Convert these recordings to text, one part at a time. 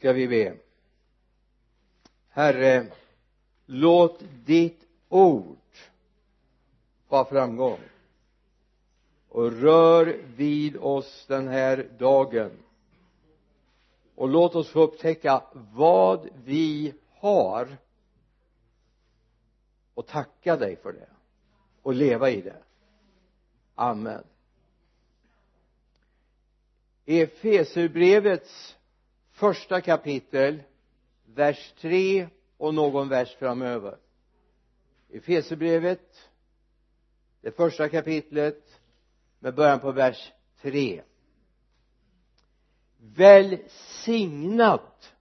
ska vi be. Herre låt ditt ord vara framgång och rör vid oss den här dagen. Och låt oss få upptäcka vad vi har och tacka dig för det och leva i det. Amen. Efeserbrevets första kapitel vers 3 och någon vers framöver. Efesierbrevet det första kapitlet med början på vers 3 välsignat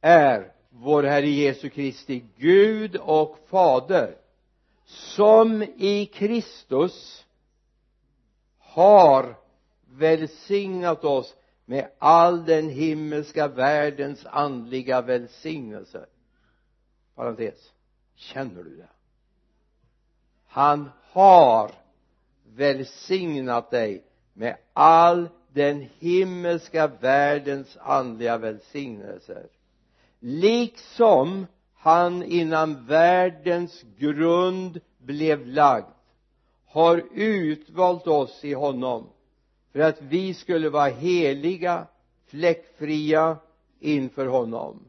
är vår Herre Jesu Kristi Gud och Fader som i Kristus har välsignat oss med all den himmelska världens andliga välsignelse. Parentes. Känner du det? Han har välsignat dig med all den himmelska världens andliga välsignelser. Liksom han innan världens grund blev lagd har utvalt oss i honom för att vi skulle vara heliga fläckfria inför honom.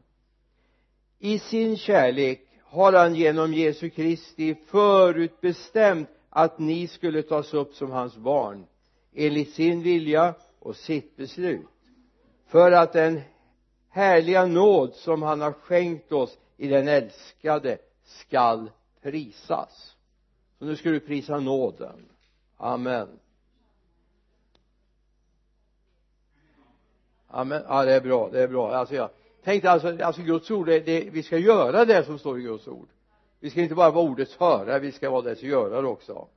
I sin kärlek har han genom Jesu Kristi förutbestämt att ni skulle tas upp som hans barn enligt sin vilja och sitt beslut för att den härliga nåd som han har skänkt oss i den älskade skall prisas. Så nu ska du prisa nåden. Amen. Amen. Ja det är bra det är bra. Alltså jag tänkte alltså, alltså Guds ord det, det, vi ska göra det som står i Guds ord. Vi ska inte bara vara ordets hörare vi ska vara dess görare också.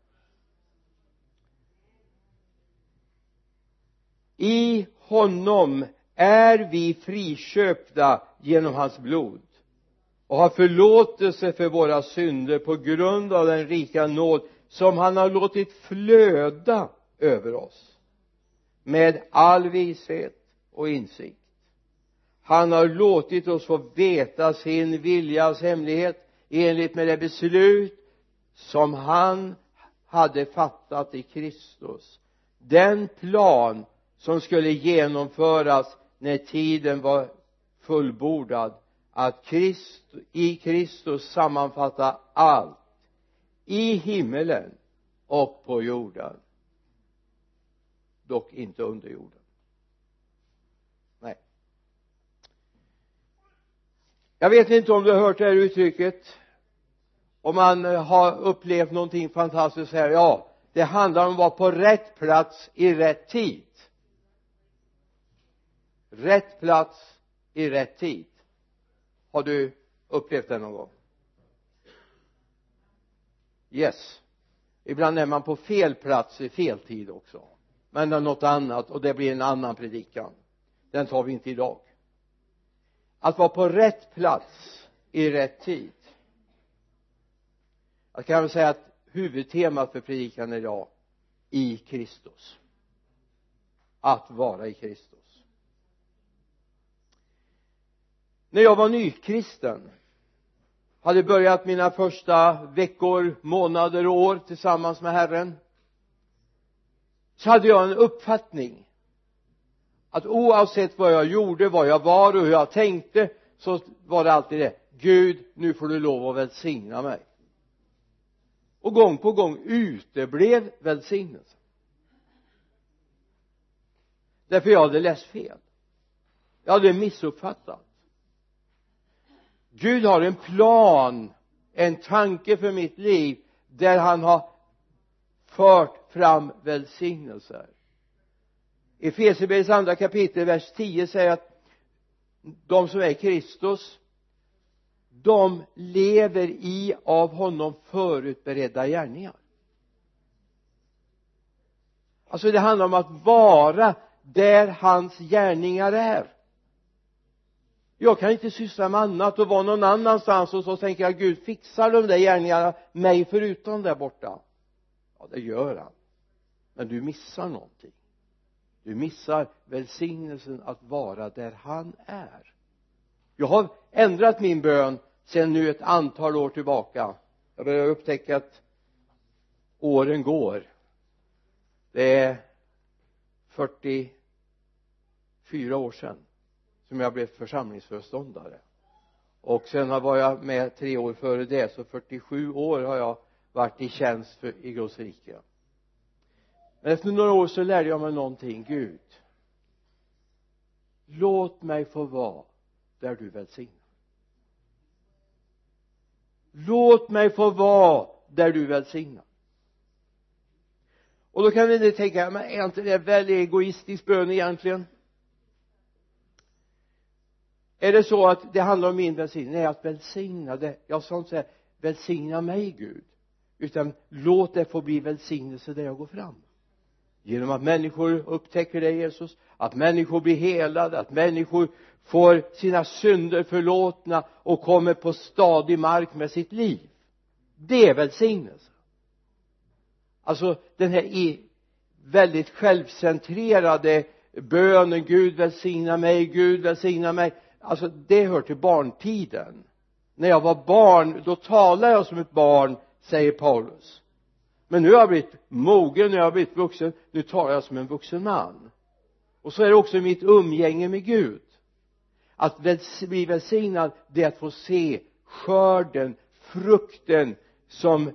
I honom är vi friköpta genom hans blod och har förlåtelse för våra synder på grund av den rika nåd som han har låtit flöda över oss med all vishet och insikt. Han har låtit oss få veta sin viljas hemlighet enligt med det beslut som han hade fattat i Kristus. Den plan som skulle genomföras när tiden var fullbordad att Christ, i Kristus sammanfatta allt i himmelen och på jorden. Dock inte under jorden nej jag vet inte om du har hört det här uttrycket. Om man eh, har upplevt någonting fantastiskt här. Ja det handlar om att vara på rätt plats i rätt tid. Rätt plats i rätt tid. Har du upplevt det någon gång? Yes. Ibland är man på fel plats i fel tid också. Men det är något annat och det blir en annan predikan. Den tar vi inte idag att vara på rätt plats i rätt tid. Jag kan väl säga att huvudtemat för predikan idag i Kristus. Att vara i Kristus. När jag var nykristen hade börjat mina första veckor, månader och år tillsammans med Herren så hade jag en uppfattning att oavsett vad jag gjorde, vad jag var och hur jag tänkte så var det alltid det Gud, nu får du lov att välsigna mig. Och gång på gång uteblev välsignelsen. Därför jag hade läst fel. Jag hade missuppfattat. Gud har en plan en tanke för mitt liv där han har fört fram välsignelser. Efesierbrevets andra kapitel vers 10 säger att de som är Kristus de lever i av honom förutberedda gärningar. Alltså det handlar om att vara där hans gärningar är. Jag kan inte syssla med annat och vara någon annanstans och så tänker jag Gud fixar de där gärningarna mig förutom där borta? Ja det gör han. Men du missar någonting du missar välsignelsen att vara där han är. Jag har ändrat min bön sedan nu ett antal år tillbaka. Jag börjar upptäcka att åren går. Det är 44 år sedan som jag blev församlingsföreståndare. Och sen var jag med tre år före det så 47 år har jag varit i tjänst för, i Guds rike men efter några år så lärde jag mig någonting Gud. Låt mig få vara där du välsignar. Låt mig få vara där du välsignar. Och då kan ni tänka men är inte det väldigt egoistisk bön egentligen? Är det så att det handlar om min välsignelse nej att välsigna det. Jag sa inte säga välsigna mig Gud. Utan låt det få bli välsignelse där jag går fram genom att människor upptäcker dig Jesus att människor blir helade att människor får sina synder förlåtna och kommer på stadig mark med sitt liv. Det är välsignelse. Alltså den här i väldigt självcentrerade bönen Gud välsigna mig Gud välsigna mig. Alltså det hör till barntiden. När jag var barn då talade jag som ett barn säger Paulus men nu har jag blivit mogen, nu har jag blivit vuxen. Nu talar jag som en vuxen man. Och så är det också i mitt umgänge med Gud. Att bli välsignad det är att få se skörden, frukten som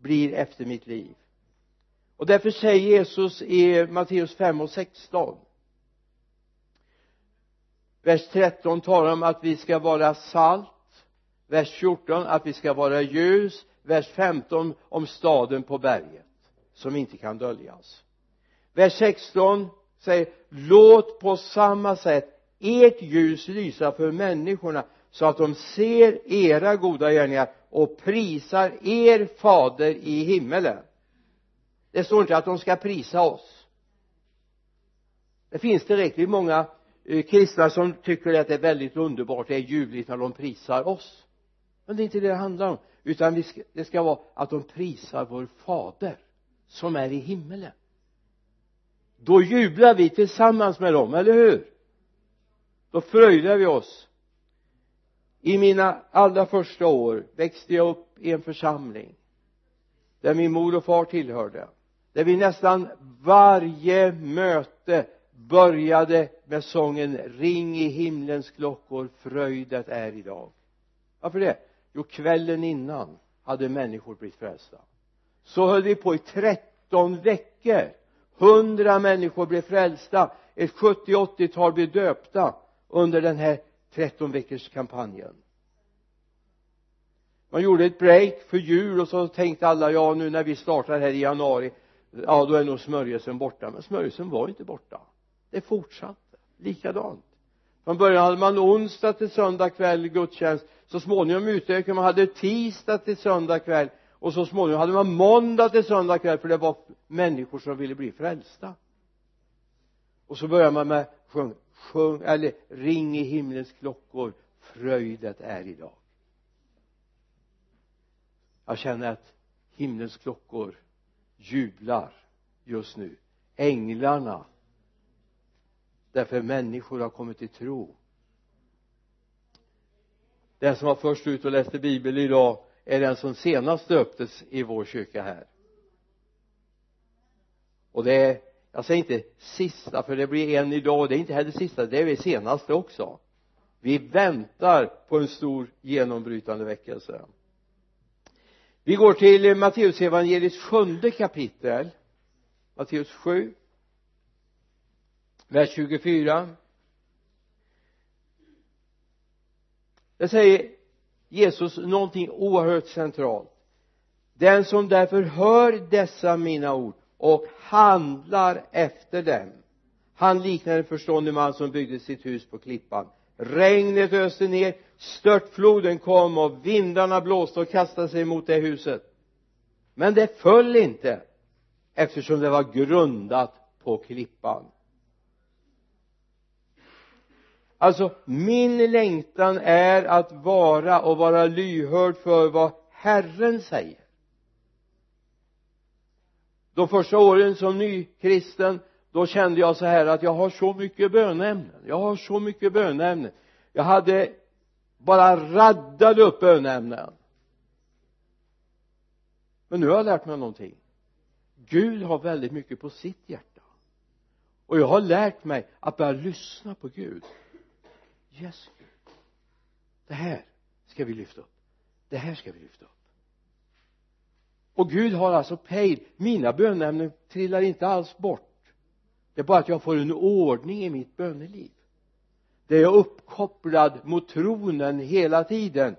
blir efter mitt liv. Och därför säger Jesus i Matteus 5 och 16 vers 13 talar om att vi ska vara salt. Vers 14 att vi ska vara ljus vers 15 om staden på berget som inte kan döljas. Vers 16 säger låt på samma sätt ert ljus lysa för människorna så att de ser era goda gärningar och prisar er fader i himmelen. Det står inte att de ska prisa oss. Det finns tillräckligt många eh, kristna som tycker att det är väldigt underbart det är ljuvligt när de prisar oss. Men det är inte det det handlar om utan vi ska, det ska vara att de prisar vår fader som är i himmelen. Då jublar vi tillsammans med dem, eller hur? Då fröjdar vi oss. I mina allra första år växte jag upp i en församling där min mor och far tillhörde där vi nästan varje möte började med sången ring i himlens klockor fröjdet är idag. Varför det? Jo kvällen innan hade människor blivit frälsta. Så höll vi på i 13 veckor. Hundra människor blev frälsta. Ett 70-80-tal blev döpta under den här 13 veckors kampanjen. Man gjorde ett break för jul och så tänkte alla ja nu när vi startar här i januari ja då är nog smörjelsen borta. Men smörjelsen var inte borta. Det fortsatte likadant. Från början hade man onsdag till söndag kväll gudstjänst så småningom utökade man. Hade tisdag till söndag kväll. Och så småningom hade man måndag till söndag kväll för det var människor som ville bli frälsta. Och så börjar man med sjung, sjung eller ring i himlens klockor. Fröjdet är idag. Jag känner att himlens klockor jublar just nu. Änglarna. Därför människor har kommit till tro den som var först ut och läste bibel idag är den som senast döptes i vår kyrka här. Och det är jag säger inte sista för det blir en idag och det är inte heller sista det är det senaste också. Vi väntar på en stor genombrytande väckelse. Vi går till Matteus evangeliets sjunde kapitel. Matteus 7 vers 24 det säger Jesus någonting oerhört centralt. Den som därför hör dessa mina ord och handlar efter dem. Han liknar en förståndig man som byggde sitt hus på klippan. Regnet öste ner störtfloden kom och vindarna blåste och kastade sig mot det huset. Men det föll inte eftersom det var grundat på klippan alltså min längtan är att vara och vara lyhörd för vad Herren säger. De första åren som nykristen då kände jag så här att jag har så mycket bönämnen jag har så mycket bönämnen jag hade bara raddade upp bönämnen men nu har jag lärt mig någonting. Gud har väldigt mycket på sitt hjärta. Och jag har lärt mig att börja lyssna på Gud yes det här ska vi lyfta upp. Det här ska vi lyfta upp. Och Gud har alltså pejl mina bönämnen trillar inte alls bort. Det är bara att jag får en ordning i mitt böneliv. Där jag är uppkopplad mot tronen hela tiden.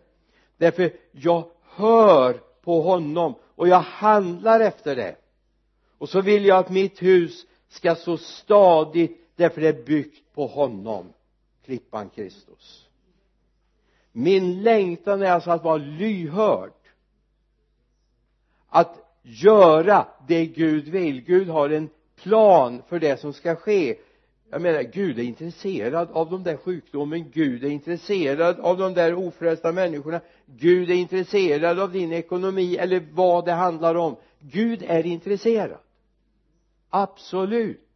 Därför jag hör på honom och jag handlar efter det. Och så vill jag att mitt hus ska stå stadigt därför det är byggt på honom klippan Kristus. Min längtan är alltså att vara lyhörd. Att göra det Gud vill. Gud har en plan för det som ska ske. Jag menar Gud är intresserad av de där sjukdomen. Gud är intresserad av de där ofrälsta människorna. Gud är intresserad av din ekonomi eller vad det handlar om. Gud är intresserad. Absolut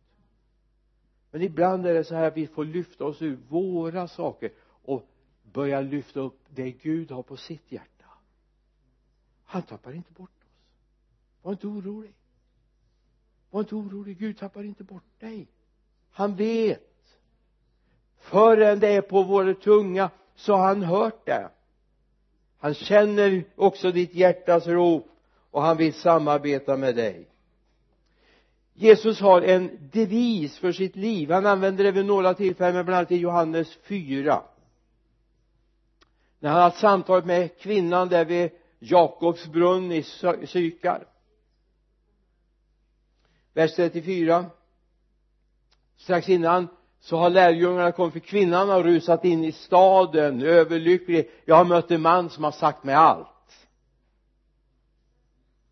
men ibland är det så här att vi får lyfta oss ur våra saker och börja lyfta upp det Gud har på sitt hjärta. Han tappar inte bort oss. Var inte orolig. Var inte orolig. Gud tappar inte bort dig. Han vet. Förrän det är på vår tunga så har han hört det. Han känner också ditt hjärtas rop och han vill samarbeta med dig. Jesus har en devis för sitt liv. Han använder det vid några tillfällen bland annat i Johannes 4 när han har samtalat med kvinnan där vid Jakobs brunn i Sykar. Vers 34 strax innan så har lärjungarna kommit för kvinnan har rusat in i staden överlycklig. Jag har mött en man som har sagt mig allt.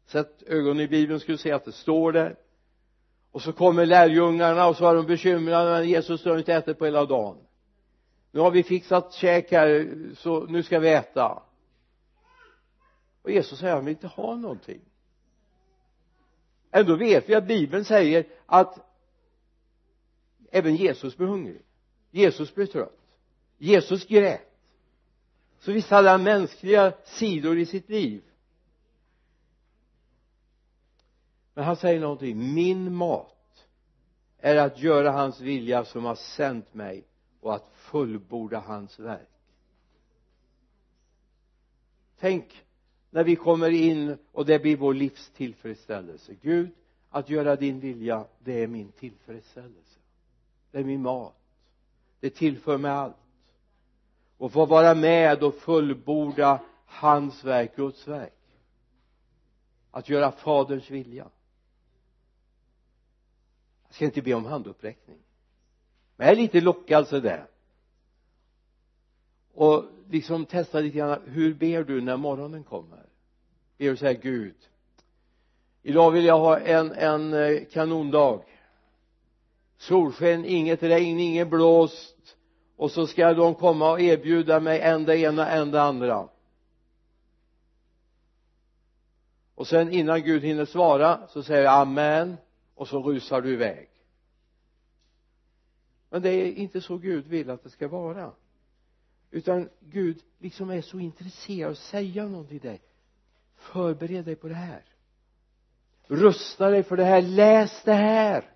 Sätt ögonen i bibeln skulle se att det står där och så kommer lärjungarna och så är de bekymrade men Jesus har inte ätit på hela dagen. Nu har vi fixat käk här så nu ska vi äta. Och Jesus säger han vill inte ha någonting. Ändå vet vi att bibeln säger att även Jesus blev hungrig. Jesus blev trött. Jesus grät. Så visst hade han mänskliga sidor i sitt liv. Men han säger någonting. Min mat är att göra hans vilja som har sänt mig och att fullborda hans verk. Tänk när vi kommer in och det blir vår livs tillfredsställelse Gud att göra din vilja det är min tillfredsställelse. Det är min mat. Det tillför mig allt. Och få vara med och fullborda hans verk, Guds verk. Att göra faderns vilja ska inte be om handuppräckning. Men jag är lite lockad sådär. Och liksom testa lite grann hur ber du när morgonen kommer? Ber du säga Gud idag vill jag ha en, en eh, kanondag. Solsken, inget regn, ingen blåst. Och så ska de komma och erbjuda mig en det ena, en det andra. Och sen innan Gud hinner svara så säger jag amen och så rusar du iväg. Men det är inte så Gud vill att det ska vara. Utan Gud liksom är så intresserad av att säga någonting till dig. Förbered dig på det här. Rusta dig för det här. Läs det här.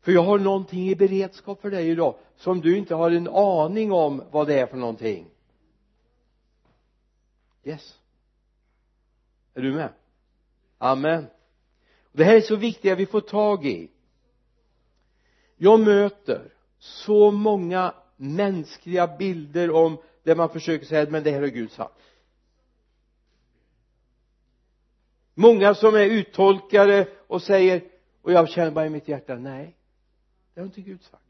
För jag har någonting i beredskap för dig idag som du inte har en aning om vad det är för någonting. Yes. Är du med? Amen det här är så viktigt att vi får tag i. Jag möter så många mänskliga bilder om där man försöker säga men det här har Gud sagt. Många som är uttolkare och säger och jag känner bara i mitt hjärta nej det har inte Gud sagt.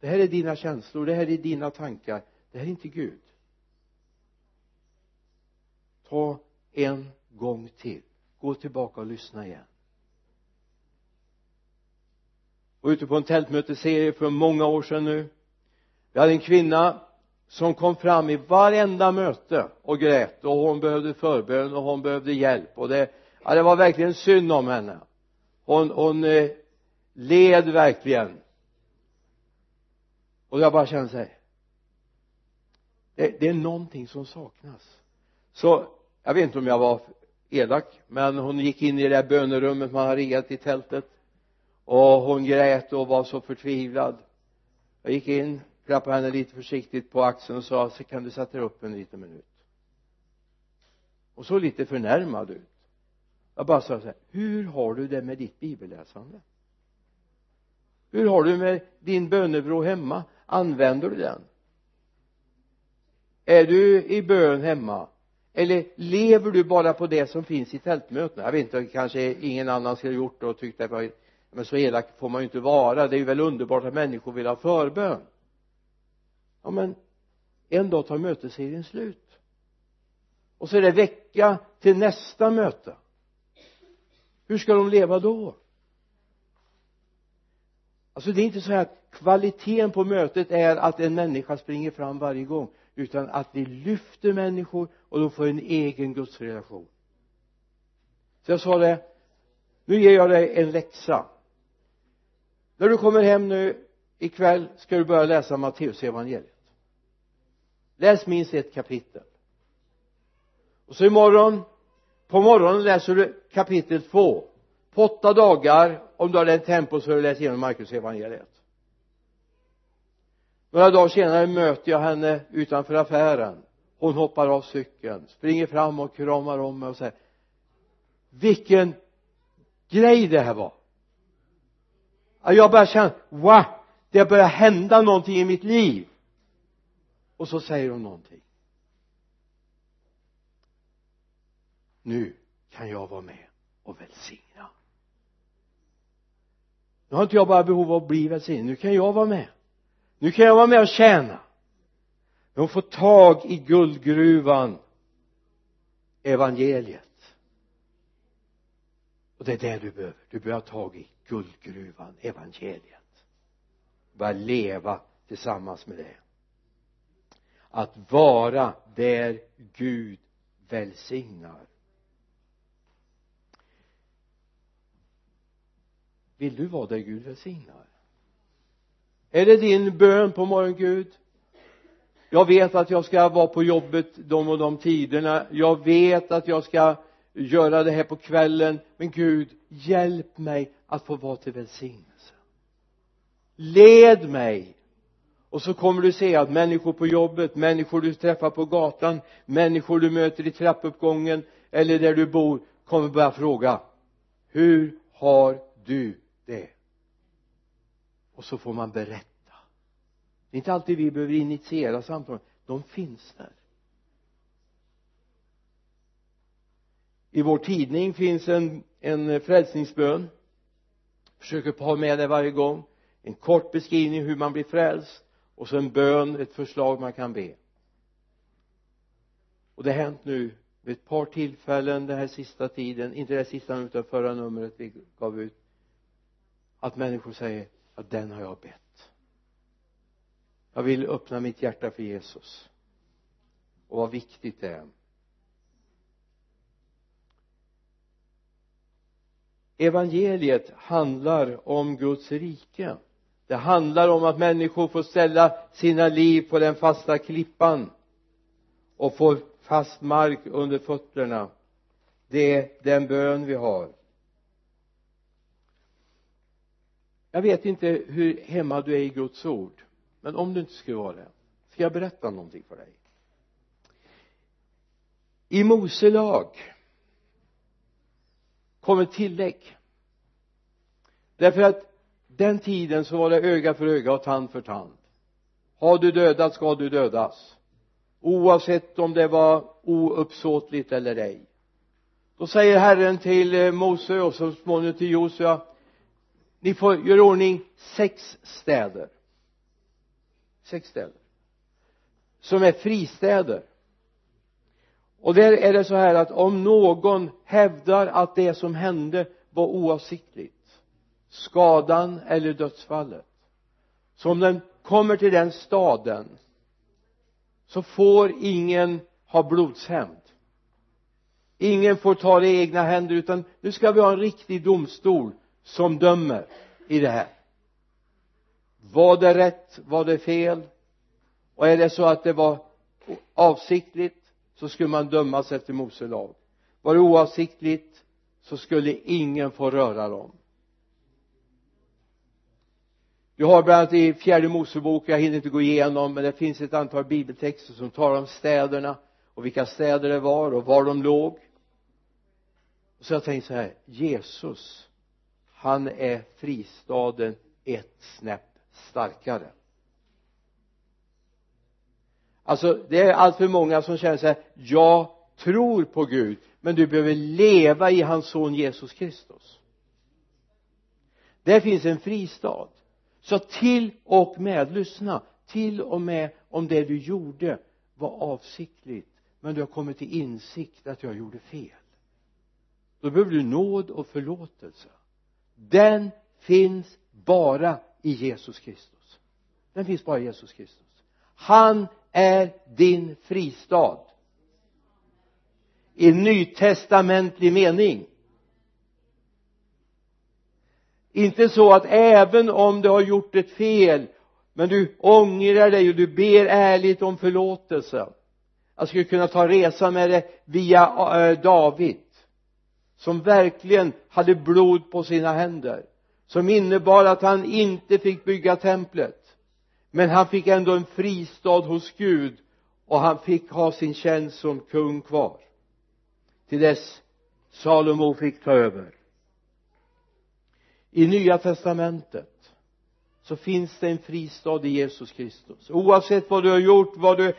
Det här är dina känslor det här är dina tankar det här är inte Gud. Ta en gång till gå tillbaka och lyssna igen. Och ute på en tältmötesserie för många år sedan nu. Vi hade en kvinna som kom fram i varenda möte och grät. Och hon behövde förbön och hon behövde hjälp. Och det, ja, det var verkligen synd om henne. Hon, hon eh, led verkligen. Och jag bara kände sig det, det är någonting som saknas. Så jag vet inte om jag var elak men hon gick in i det där bönerummet man har riggat i tältet. Och hon grät och var så förtvivlad. Jag gick in klappade henne lite försiktigt på axeln och sa så kan du sätta dig upp en liten minut. Och så lite förnärmad ut. Jag bara sa så här hur har du det med ditt bibelläsande? Hur har du med din bönebro hemma? Använder du den? Är du i bön hemma? Eller lever du bara på det som finns i tältmötena jag vet inte kanske ingen annan skulle ha gjort det och tyckt det var men så elak får man ju inte vara. Det är ju väl underbart att människor vill ha förbön. Ja men en dag tar mötesserien slut. Och så är det vecka till nästa möte. Hur ska de leva då? Alltså det är inte så här att kvaliteten på mötet är att en människa springer fram varje gång utan att vi lyfter människor och de får en egen gudsrelation. Så jag sa det nu ger jag dig en läxa. När du kommer hem nu ikväll ska du börja läsa Matteusevangeliet läs minst ett kapitel. Och så imorgon på morgonen läser du kapitel två. På åtta dagar om du har den tempo så har du läst igenom Markus evangeliet några dagar senare möter jag henne utanför affären. Hon hoppar av cykeln springer fram och kramar om mig och säger vilken grej det här var. Jag bara känner wow det börjar hända någonting i mitt liv. Och så säger hon någonting. Nu kan jag vara med och välsigna. Nu har inte jag bara behov av att bli välsignad nu kan jag vara med nu kan jag vara med och tjäna. De får tag i guldgruvan evangeliet. Och det är det du behöver. Du behöver ha tag i guldgruvan evangeliet. Börja leva tillsammans med det. Att vara där Gud välsignar. Vill du vara där Gud välsignar? Är det din bön på morgonen Gud? Jag vet att jag ska vara på jobbet de och de tiderna. Jag vet att jag ska göra det här på kvällen. Men Gud hjälp mig att få vara till välsignelse. Led mig. Och så kommer du se att människor på jobbet, människor du träffar på gatan människor du möter i trappuppgången eller där du bor kommer börja fråga hur har du det? Och så får man berätta. Det är inte alltid vi behöver initiera samtal. De finns där. I vår tidning finns en, en frälsningsbön. Försöker ha med det varje gång. En kort beskrivning hur man blir frälst. Och så en bön, ett förslag man kan be. Och det har hänt nu vid ett par tillfällen den här sista tiden. Inte det sista utan förra numret vi gav ut. Att människor säger ja den har jag bett. Jag vill öppna mitt hjärta för Jesus. Och vad viktigt det är. Evangeliet handlar om Guds rike. Det handlar om att människor får ställa sina liv på den fasta klippan och få fast mark under fötterna. Det är den bön vi har. Jag vet inte hur hemma du är i Guds ord men om du inte skulle vara det ska jag berätta någonting för dig? I Mose lag kommer tillägg. Därför att den tiden så var det öga för öga och tand för tand. Har du dödat ska du dödas. Oavsett om det var ouppsåtligt eller ej. Då säger Herren till eh, Mose och så småningom till Josua ni får göra ordning sex städer. Sex städer. Som är fristäder. Och där är det så här att om någon hävdar att det som hände var oavsiktligt skadan eller dödsfallet så om den kommer till den staden så får ingen ha blodshämnd. Ingen får ta det i egna händer utan nu ska vi ha en riktig domstol som dömer i det här. Var det rätt? Var det fel? Och är det så att det var avsiktligt så skulle man dömas efter Mose lag. Var det oavsiktligt så skulle ingen få röra dem. Du har bland annat i fjärde Mosebok jag hinner inte gå igenom men det finns ett antal bibeltexter som talar om städerna och vilka städer det var och var de låg. Så jag tänkte så här Jesus han är fristaden ett snäpp starkare. Alltså det är allt för många som känner så här jag tror på Gud men du behöver leva i hans son Jesus Kristus. Där finns en fristad. Så till och med lyssna till och med om det du gjorde var avsiktligt men du har kommit till insikt att jag gjorde fel. Då behöver du nåd och förlåtelse den finns bara i Jesus Kristus. Den finns bara i Jesus Kristus. Han är din fristad. I nytestamentlig mening. Inte så att även om du har gjort ett fel men du ångrar dig och du ber ärligt om förlåtelse. Jag skulle kunna ta resa med det via eh, David som verkligen hade blod på sina händer som innebar att han inte fick bygga templet. Men han fick ändå en fristad hos Gud och han fick ha sin tjänst som kung kvar. Till dess Salomo fick ta över. I nya testamentet så finns det en fristad i Jesus Kristus. Oavsett vad du har gjort vad du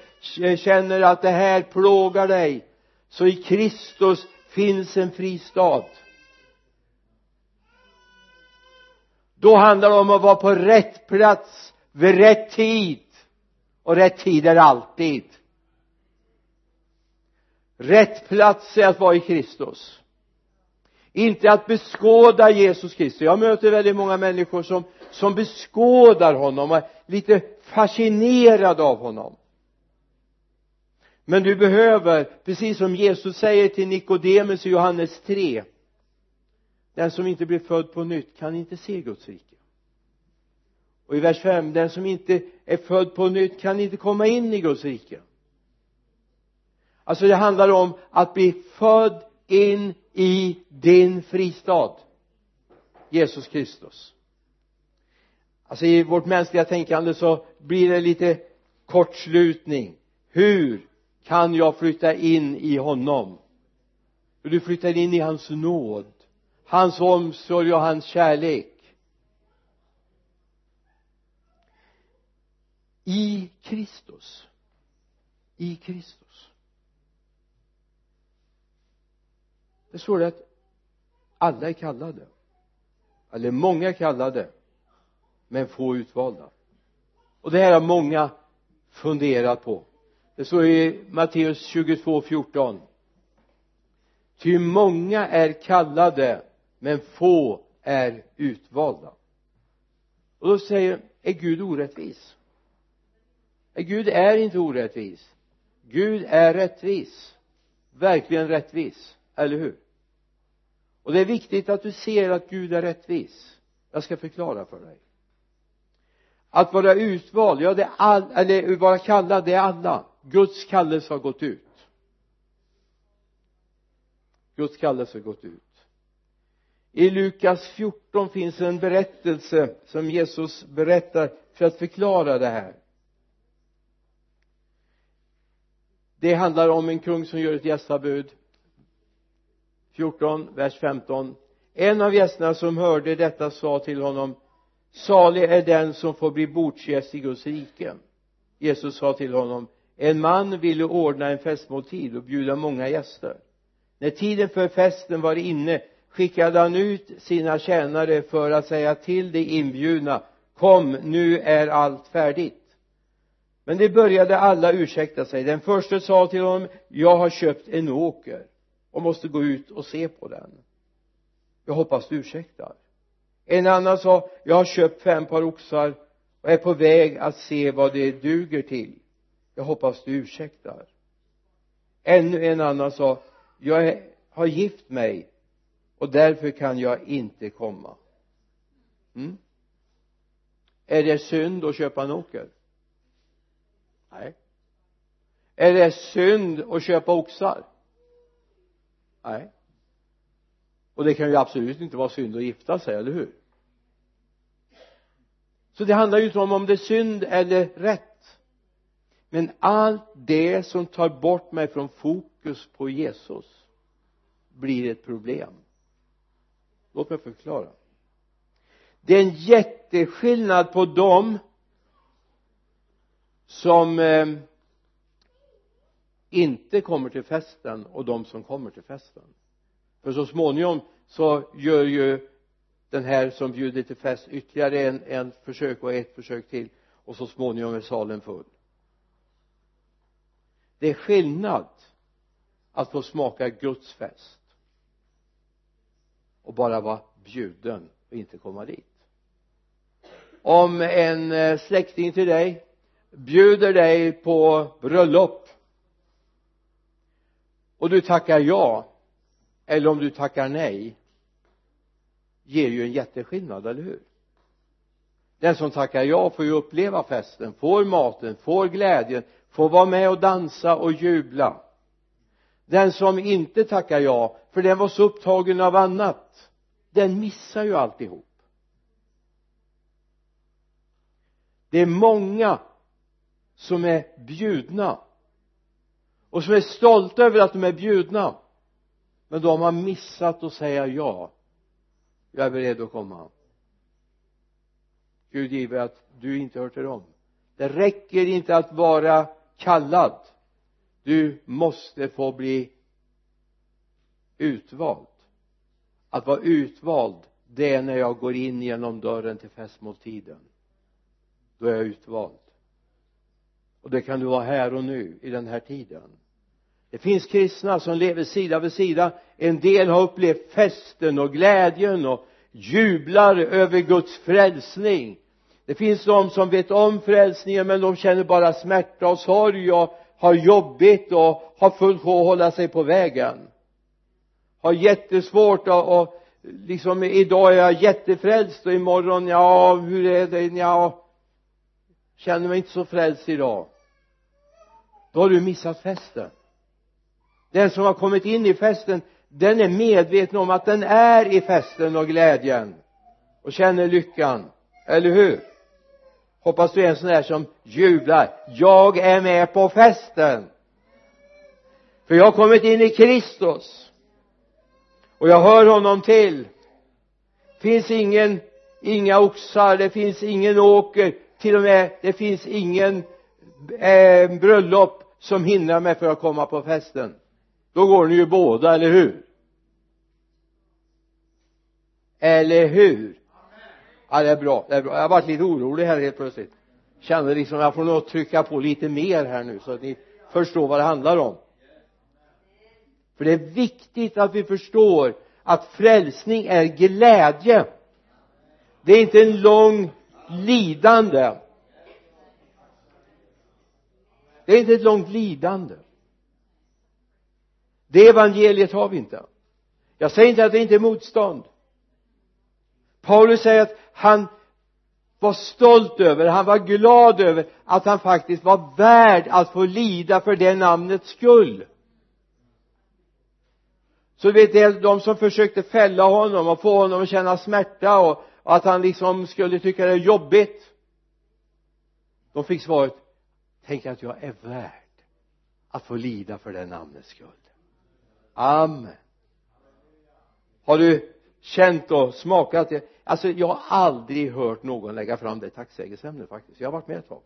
känner att det här plågar dig så i Kristus finns en fristad då handlar det om att vara på rätt plats vid rätt tid. Och rätt tid är alltid. Rätt plats är att vara i Kristus. Inte att beskåda Jesus Kristus. Jag möter väldigt många människor som som beskådar honom och är lite fascinerade av honom men du behöver precis som Jesus säger till Nikodemus i Johannes 3 den som inte blir född på nytt kan inte se Guds rike. Och i vers 5 den som inte är född på nytt kan inte komma in i Guds rike. Alltså det handlar om att bli född in i din fristad Jesus Kristus. Alltså i vårt mänskliga tänkande så blir det lite kortslutning. Hur kan jag flytta in i honom? Du flyttar in i hans nåd hans omsorg och hans kärlek. I Kristus. I Kristus. Det står det att alla är kallade. Eller många är kallade men få utvalda. Och det här har många funderat på det står i Matteus 22, 14 ty många är kallade men få är utvalda. Och då säger är Gud orättvis? Gud är inte orättvis. Gud är rättvis. Verkligen rättvis, eller hur? Och det är viktigt att du ser att Gud är rättvis. Jag ska förklara för dig. Att vara utvald, ja det är all, eller vara kallad, det är alla. Guds kallelse har gått ut. Guds kallelse har gått ut. I Lukas 14 finns en berättelse som Jesus berättar för att förklara det här. Det handlar om en kung som gör ett gästabud. 14 vers 15 en av gästerna som hörde detta sa till honom salig är den som får bli bordsgäst i Guds rike. Jesus sa till honom en man ville ordna en festmåltid och bjuda många gäster. När tiden för festen var inne skickade han ut sina tjänare för att säga till de inbjudna kom nu är allt färdigt. Men de började alla ursäkta sig. Den första sa till honom jag har köpt en åker och måste gå ut och se på den. Jag hoppas du ursäktar. En annan sa jag har köpt fem par oxar och är på väg att se vad det duger till jag hoppas du ursäktar. Ännu en annan sa jag är, har gift mig och därför kan jag inte komma. Mm. är det synd att köpa en åker? Nej. Är det synd att köpa oxar? Nej. Och det kan ju absolut inte vara synd att gifta sig, eller hur? Så det handlar ju inte om om det är synd eller rätt men allt det som tar bort mig från fokus på Jesus blir ett problem. Låt mig förklara. Det är en jätteskillnad på dem som eh, inte kommer till festen och de som kommer till festen. För så småningom så gör ju den här som bjuder till fest ytterligare en, en försök och ett försök till och så småningom är salen full det är skillnad att få smaka Guds fest och bara vara bjuden och inte komma dit. Om en eh, släkting till dig bjuder dig på bröllop och du tackar ja eller om du tackar nej ger ju en jätteskillnad, eller hur? Den som tackar ja får ju uppleva festen, får maten, får glädjen, får vara med och dansa och jubla. Den som inte tackar ja för den var så upptagen av annat den missar ju alltihop. Det är många som är bjudna och som är stolta över att de är bjudna men de har missat att säga ja. Jag är beredd att komma. Gud give att du inte hör till dem. Det räcker inte att vara kallad. Du måste få bli utvald. Att vara utvald det är när jag går in genom dörren till festmåltiden. Då är jag utvald. Och det kan du vara här och nu i den här tiden. Det finns kristna som lever sida vid sida. En del har upplevt festen och glädjen och jublar över Guds frälsning det finns de som vet om frälsningen men de känner bara smärta och sorg och har jobbigt och har fullt sjå att hålla sig på vägen. Har jättesvårt och, och liksom idag är jag jättefrälst och imorgon ja hur är det? Ja känner mig inte så frälst idag. Då har du missat festen. Den som har kommit in i festen den är medveten om att den är i festen och glädjen och känner lyckan. Eller hur? Hoppas du är en sån där som jublar. Jag är med på festen. För jag har kommit in i Kristus. Och jag hör honom till. Finns ingen inga oxar det finns ingen åker. Till och med det finns ingen eh, bröllop som hindrar mig för att komma på festen. Då går ni ju båda, eller hur? Eller hur? Ja det är bra, det är bra. Jag har varit lite orolig här helt plötsligt. Kände liksom jag får nog trycka på lite mer här nu så att ni förstår vad det handlar om. För det är viktigt att vi förstår att frälsning är glädje. Det är inte en lång lidande. Det är inte ett långt lidande. Det evangeliet har vi inte. Jag säger inte att det inte är motstånd. Paulus säger att han var stolt över, han var glad över att han faktiskt var värd att få lida för det namnets skull. Så vet det de som försökte fälla honom och få honom att känna smärta och, och att han liksom skulle tycka det är jobbigt de fick svaret tänk att jag är värd att få lida för det namnets skull. Amen. Har du känt och smakat det? Alltså jag har aldrig hört någon lägga fram det tacksägelseämnet faktiskt. Jag har varit med ett tag.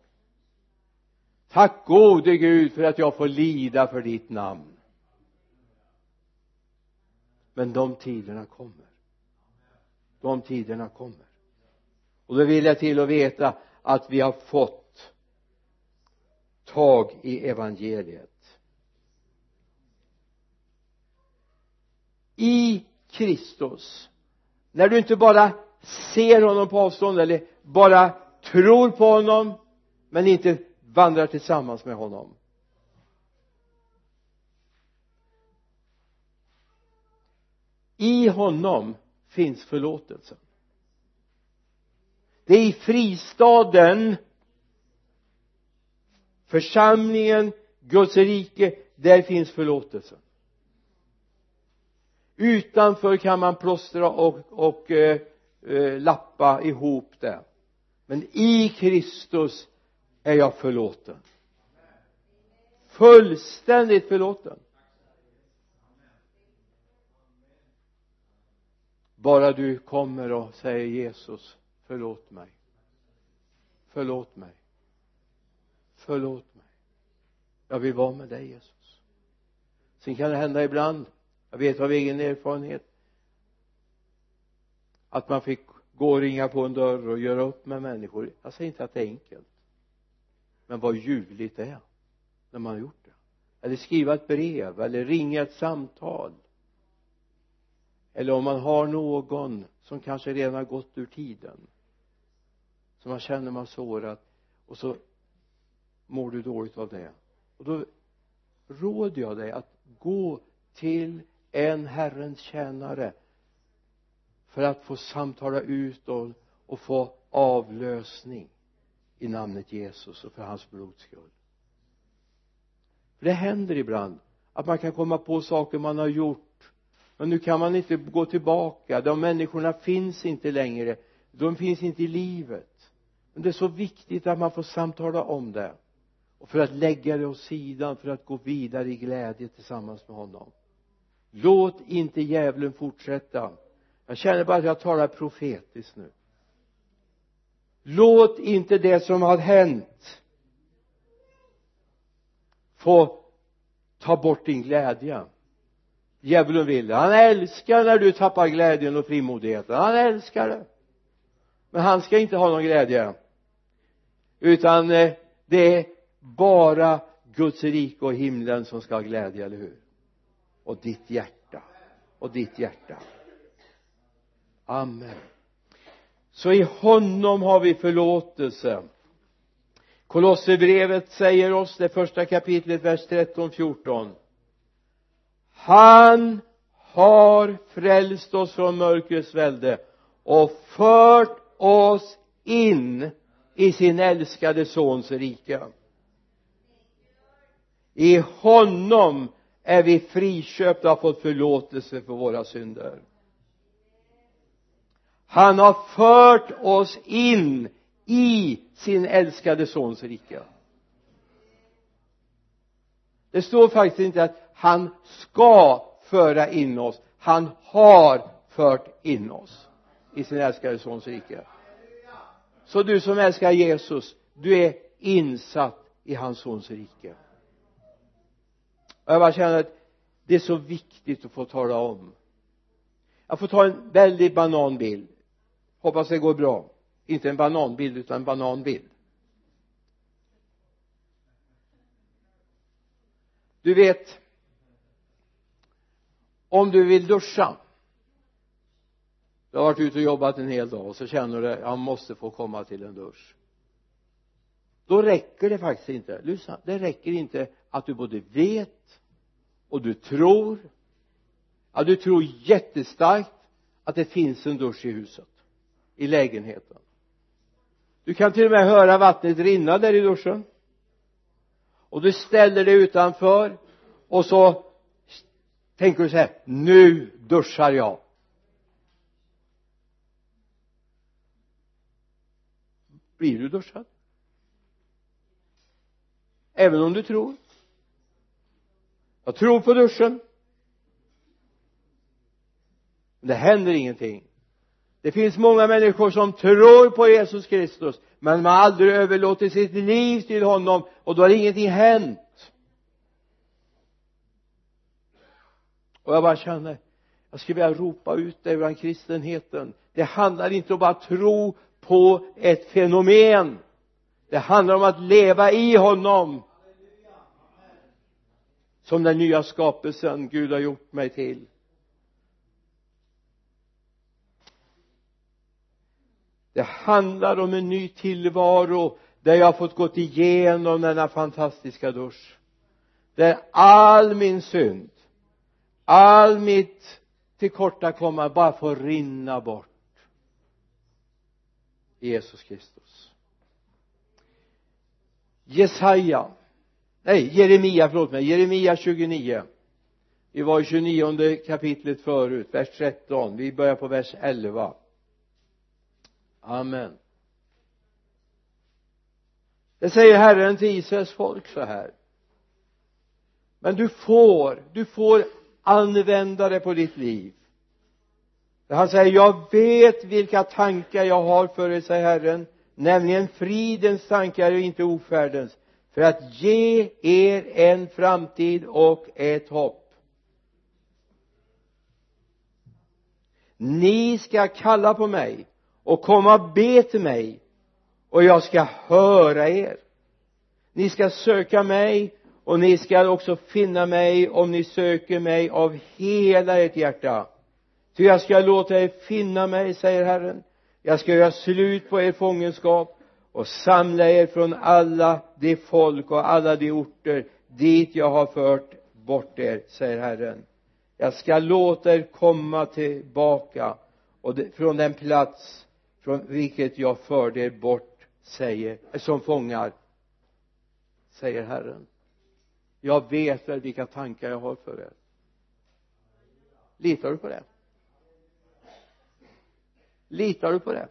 Tack gode Gud för att jag får lida för ditt namn. Men de tiderna kommer. De tiderna kommer. Och då vill jag till att veta att vi har fått tag i evangeliet. I Kristus när du inte bara ser honom på avstånd eller bara tror på honom men inte vandrar tillsammans med honom. I honom finns förlåtelsen. Det är i fristaden församlingen Guds rike där finns förlåtelsen. Utanför kan man plåstra och, och eh, eh, lappa ihop det. Men i Kristus är jag förlåten. Fullständigt förlåten. Bara du kommer och säger Jesus förlåt mig. Förlåt mig. Förlåt mig. Jag vill vara med dig Jesus. Sen kan det hända ibland. Jag vet av egen erfarenhet att man fick gå och ringa på en dörr och göra upp med människor. Jag säger inte att det är enkelt. Men vad ljuvligt det är när man har gjort det. Eller skriva ett brev eller ringa ett samtal. Eller om man har någon som kanske redan har gått ur tiden. Som man känner man sårat och så mår du dåligt av det. Och då råder jag dig att gå till en Herrens tjänare för att få samtala ut och, och få avlösning i namnet Jesus och för hans blods skull. För det händer ibland att man kan komma på saker man har gjort men nu kan man inte gå tillbaka. De människorna finns inte längre. De finns inte i livet. Men det är så viktigt att man får samtala om det och för att lägga det åt sidan för att gå vidare i glädje tillsammans med honom. Låt inte djävulen fortsätta jag känner bara att jag talar profetiskt nu. Låt inte det som har hänt få ta bort din glädje. Djävulen vill det. Han älskar när du tappar glädjen och frimodigheten. Han älskar det. Men han ska inte ha någon glädje. Utan eh, det är bara Guds rike och himlen som ska ha glädje, eller hur? Och ditt hjärta. Och ditt hjärta amen. Så i honom har vi förlåtelse. Kolosserbrevet säger oss det första kapitlet vers 13 14 han har frälst oss från mörkrets välde och fört oss in i sin älskade sons rike. I honom är vi friköpta och har fått förlåtelse för våra synder han har fört oss in i sin älskade sons rike. Det står faktiskt inte att han ska föra in oss. Han har fört in oss i sin älskade sons rike. Så du som älskar Jesus du är insatt i hans sons rike. Och jag bara känner att det är så viktigt att få tala om. Jag får ta en väldigt bananbild hoppas det går bra. Inte en bananbild utan en bananbild. Du vet om du vill duscha du har varit ute och jobbat en hel dag och så känner du jag måste få komma till en dusch. Då räcker det faktiskt inte. Lyssna det räcker inte att du både vet och du tror. Ja du tror jättestarkt att det finns en dusch i huset i lägenheten. Du kan till och med höra vattnet rinna där i duschen. Och du ställer dig utanför och så tänker du så här nu duschar jag. Blir du duschad? Även om du tror. Jag tror på duschen. Men det händer ingenting det finns många människor som tror på Jesus Kristus men man har aldrig överlåtit sitt liv till honom och då har ingenting hänt. Och jag bara känner jag skulle vilja ropa ut det bland kristenheten. Det handlar inte om att tro på ett fenomen. Det handlar om att leva i honom. Som den nya skapelsen Gud har gjort mig till. Det handlar om en ny tillvaro där jag har fått gått igenom denna fantastiska dusch. Där all min synd all mitt tillkortakommande bara får rinna bort. Jesus Kristus. Jesaja nej Jeremia förlåt mig Jeremia 29 vi var i 29 kapitlet förut vers 13 vi börjar på vers 11 amen. Det säger Herren till Israels folk så här. Men du får du får använda det på ditt liv. Han säger jag vet vilka tankar jag har för er säger Herren. Nämligen fridens tankar och inte ofärdens. För att ge er en framtid och ett hopp. Ni ska kalla på mig och komma och be till mig och jag ska höra er. Ni ska söka mig och ni ska också finna mig om ni söker mig av hela ert hjärta. Ty jag ska låta er finna mig säger Herren. Jag ska göra slut på er fångenskap och samla er från alla de folk och alla de orter dit jag har fört bort er säger Herren. Jag ska låta er komma tillbaka och från den plats från vilket jag förde er bort säger som fångar säger Herren. Jag vet väl vilka tankar jag har för er. Litar du på det? Litar du på det?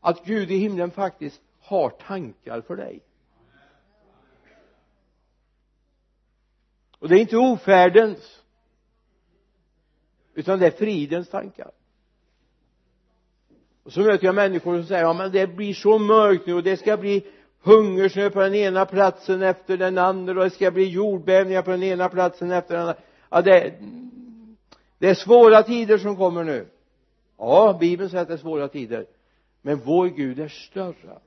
Att Gud i himlen faktiskt har tankar för dig. Och det är inte ofärdens utan det är fridens tankar och så möter jag människor som säger ja men det blir så mörkt nu och det ska bli hungersnöd på den ena platsen efter den andra och det ska bli jordbävningar på den ena platsen efter den andra. Ja det det är svåra tider som kommer nu. Ja bibeln säger att det är svåra tider. Men vår Gud är större.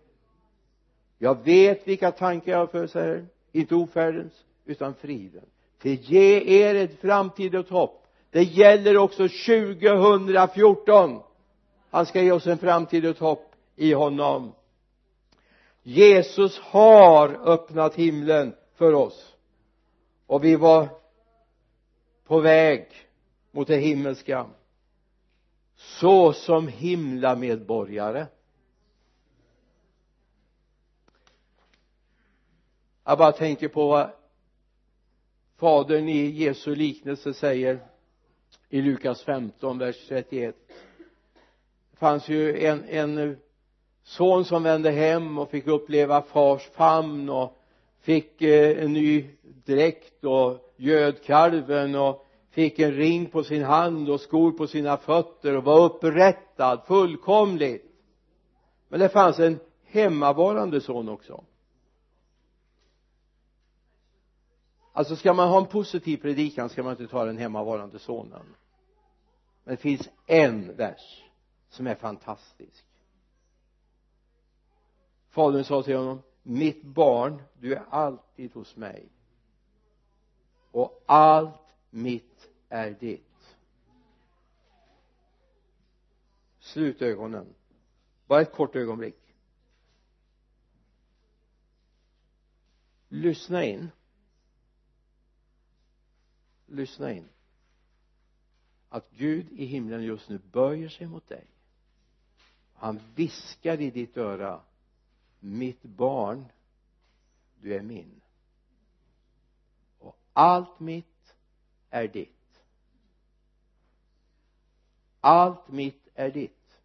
Jag vet vilka tankar jag har för säger inte ofärdens utan friden till ge er ett framtid och hopp. Det gäller också 2014 han ska ge oss en framtid och ett hopp i honom. Jesus har öppnat himlen för oss. Och vi var på väg mot det himmelska. Så som himlamedborgare. Jag bara tänker på vad fadern i Jesu liknelse säger i Lukas 15 vers 31 fanns ju en, en son som vände hem och fick uppleva fars famn och fick eh, en ny dräkt och göd kalven och fick en ring på sin hand och skor på sina fötter och var upprättad fullkomligt. Men det fanns en hemmavarande son också. Alltså ska man ha en positiv predikan ska man inte ta den hemmavarande sonen. Men det finns en vers som är fantastisk. Fadern sa till honom mitt barn du är alltid hos mig. Och allt mitt är ditt. Slut ögonen bara ett kort ögonblick. Lyssna in. Lyssna in. Att Gud i himlen just nu böjer sig mot dig han viskar i ditt öra mitt barn du är min. Och allt mitt är ditt. Allt mitt är ditt.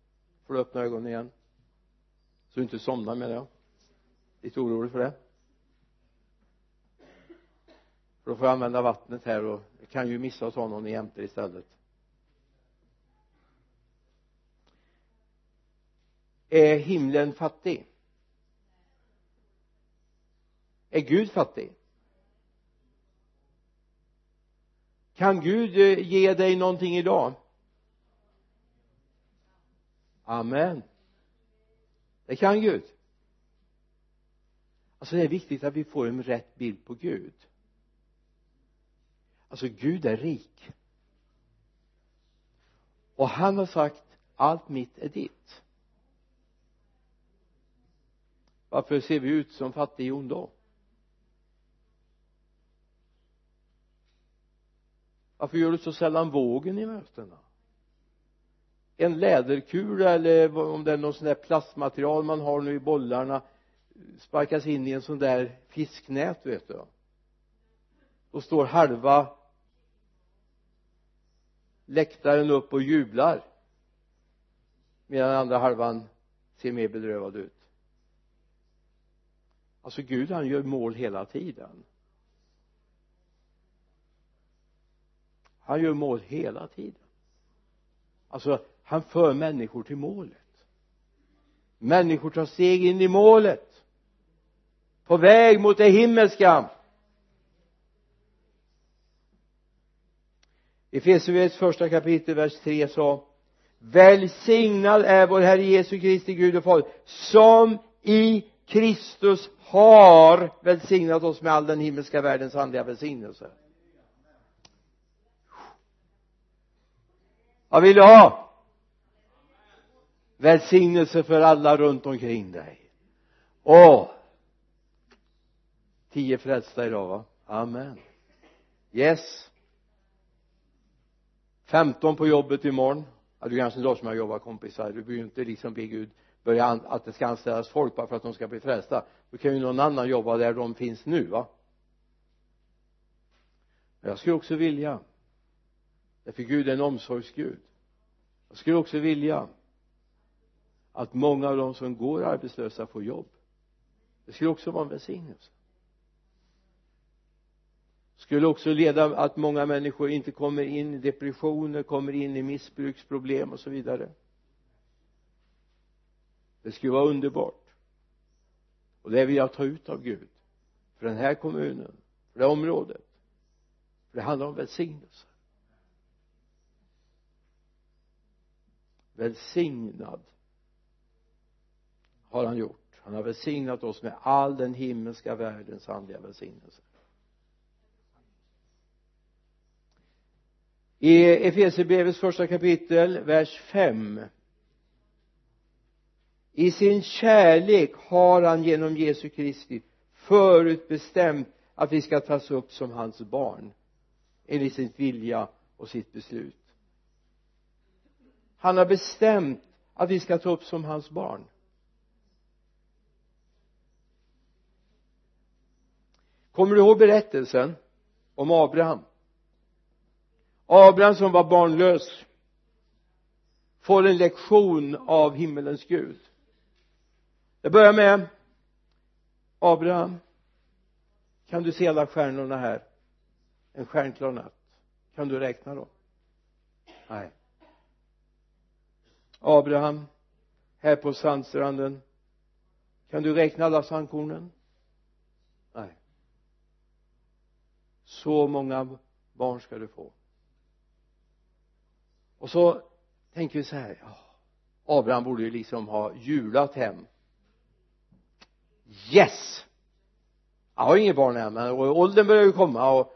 Får du öppna ögonen igen? Så du inte somnar med det lite orolig för det. För då får jag använda vattnet här och kan ju missa att ta någon jämte istället. Är himlen fattig? Är Gud fattig? Kan Gud eh, ge dig någonting idag? Amen. Det kan Gud. Alltså det är viktigt att vi får en rätt bild på Gud. Alltså Gud är rik. Och han har sagt allt mitt är ditt varför ser vi ut som fattighjon då varför gör du så sällan vågen i mötena? En läderkula eller om det är någon sån där plastmaterial man har nu i bollarna sparkas in i en sån där fisknät vet du. Då står halva läktaren upp och jublar medan andra halvan ser mer bedrövad ut alltså Gud han gör mål hela tiden. Han gör mål hela tiden. Alltså han för människor till målet. Människor tar steg in i målet. På väg mot det himmelska. I Efesierbrevets första kapitel vers 3 sa välsignad är vår Herre Jesu Kristi Gud och Fader som i Kristus har välsignat oss med all den himmelska världens andliga välsignelse. Vad vill du ha? Välsignelse för alla runt omkring dig. Åh! Tio frälsta idag va? Amen. Yes. 15 på jobbet imorgon. Ja, du kanske inte har så många jobbarkompisar. Du behöver ju inte liksom be Gud börja att det ska anställas folk bara för att de ska bli frälsta. Då kan ju någon annan jobba där de finns nu va? Men jag skulle också vilja. Därför Gud är en omsorgsgud. Jag skulle också vilja att många av de som går arbetslösa får jobb. Det skulle också vara en välsignelse. Skulle också leda att många människor inte kommer in i depressioner, kommer in i missbruksproblem och så vidare det skulle vara underbart. Och det vill jag ta ut av Gud. För den här kommunen, för det här området. För det handlar om välsignelse. Välsignad har han gjort. Han har välsignat oss med all den himmelska världens andliga välsignelse. I Efesierbrevets första kapitel vers 5 i sin kärlek har han genom Jesu Kristi förutbestämt att vi ska tas upp som hans barn enligt sin vilja och sitt beslut. Han har bestämt att vi ska ta upp som hans barn. Kommer du ihåg berättelsen om Abraham? Abraham som var barnlös får en lektion av himmelens Gud det börjar med Abraham kan du se alla stjärnorna här? En stjärnklar natt. Kan du räkna dem nej. Abraham här på sandstranden. Kan du räkna alla sandkornen? Nej. Så många barn ska du få. Och så tänker vi så här ja, Abraham borde ju liksom ha julat hem yes! Jag har inget barn än men åldern börjar ju komma och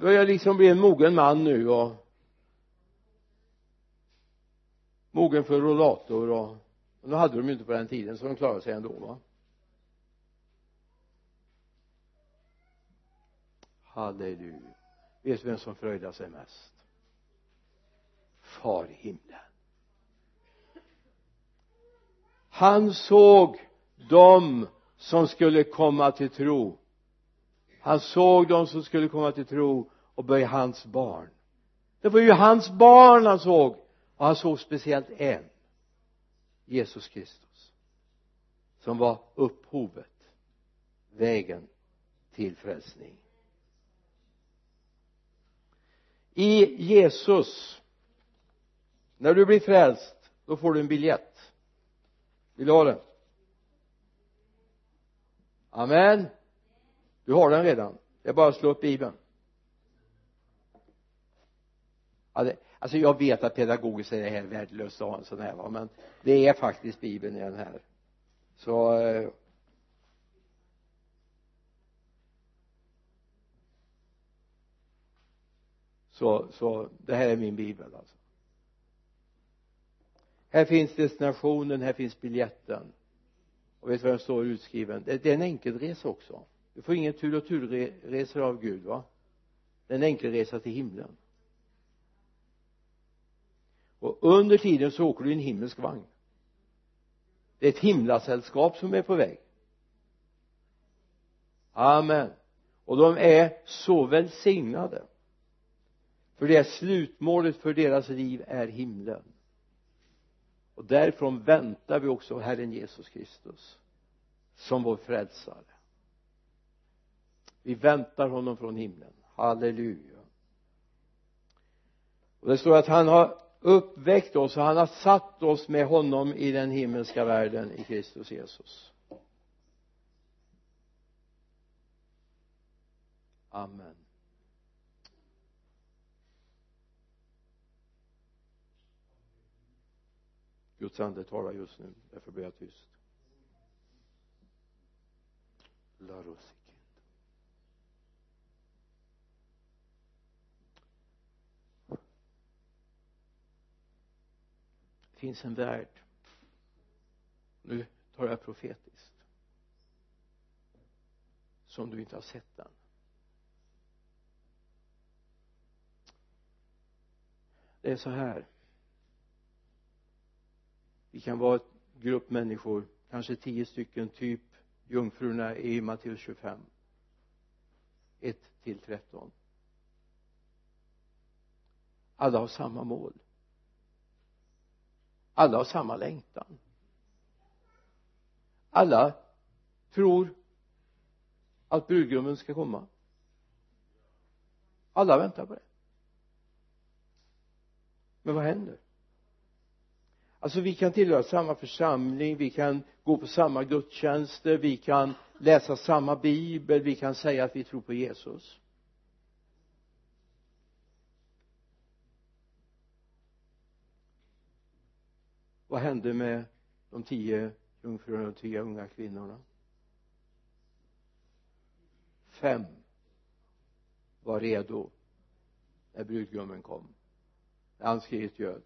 börjar liksom bli en mogen man nu och mogen för rollator och och nu hade de ju inte på den tiden så de klarade sig ändå va? Halleluja. Vet du vem som fröjdar sig mest? Far i himlen. Han såg de som skulle komma till tro. Han såg de som skulle komma till tro och bli hans barn. Det var ju hans barn han såg och han såg speciellt en Jesus Kristus som var upphovet vägen till frälsning. I Jesus när du blir frälst då får du en biljett. Vill du ha den? Amen. Du har den redan. Det är bara att slå upp bibeln. Alltså jag vet att pedagogiskt är det här värdelöst att ha en sån här va men det är faktiskt bibeln i den här. Så eh, så, så det här är min bibel alltså. Här finns destinationen, här finns biljetten och vet du vad den står utskriven? Det, är en enkelresa också. Du får ingen tur och turresor av Gud va? Det är en enkelresa till himlen. Och under tiden så åker du i en himmelsk vagn. Det är ett himlasällskap som är på väg. Amen. Och de är så välsignade. För det är slutmålet för deras liv är himlen och därifrån väntar vi också Herren Jesus Kristus som vår frälsare. Vi väntar honom från himlen. Halleluja. Och det står att han har uppväckt oss och han har satt oss med honom i den himmelska världen i Kristus Jesus. Amen. Guds ande talar just nu. Därför blir jag tyst. Larusikind det finns en värld. Nu tar jag profetiskt. Som du inte har sett än. Det är så här vi kan vara en grupp människor kanske tio stycken typ jungfrurna i Matteus 25 1 till 13 alla har samma mål. Alla har samma längtan. Alla tror att brudgummen ska komma. Alla väntar på det. Men vad händer? Alltså vi kan tillhöra samma församling vi kan gå på samma gudstjänster vi kan läsa samma bibel vi kan säga att vi tror på Jesus. Vad hände med de tio jungfrurna och tio unga kvinnorna? Fem var redo när brudgummen kom. När han skrev göd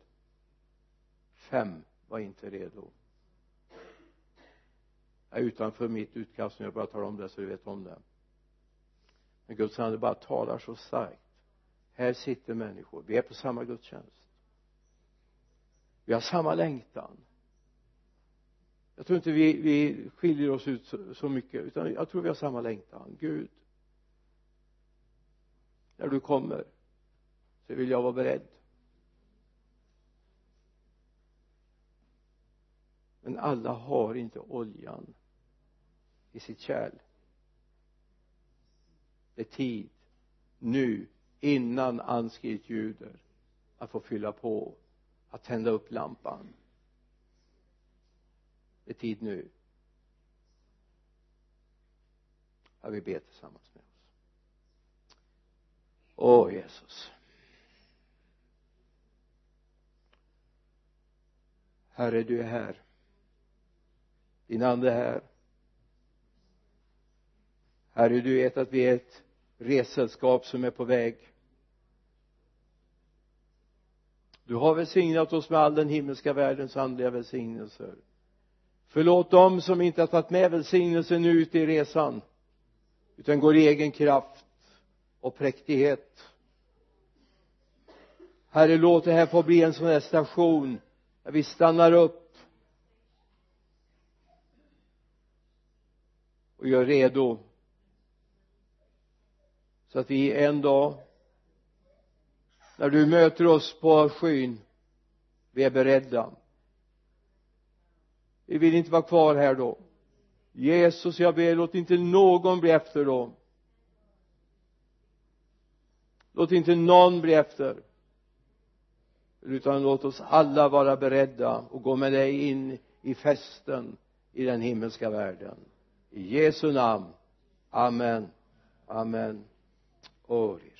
fem var inte redo. Jag är utanför mitt utkast nu jag bara talar om det så du vet om det. Men Guds ande bara talar så starkt. Här sitter människor. Vi är på samma gudstjänst. Vi har samma längtan. Jag tror inte vi, vi skiljer oss ut så, så mycket utan jag tror vi har samma längtan. Gud när du kommer så vill jag vara beredd. Men alla har inte oljan i sitt kärl. Det är tid nu innan anskrivet ljuder att få fylla på att tända upp lampan. Det är tid nu. Jag vill be tillsammans med oss. Åh Jesus. Herre du är här din ande är här. Herre du vet att vi är ett ressällskap som är på väg. Du har välsignat oss med all den himmelska världens andliga välsignelser. Förlåt dem som inte har tagit med välsignelsen ut i resan utan går i egen kraft och präktighet. Herre låt det här få bli en sån här station där vi stannar upp och gör redo. Så att vi en dag när du möter oss på skyn vi är beredda. Vi vill inte vara kvar här då. Jesus jag ber låt inte någon bli efter då. Låt inte någon bli efter utan låt oss alla vara beredda och gå med dig in i festen i den himmelska världen i Jesu namn. Amen. Amen. Ori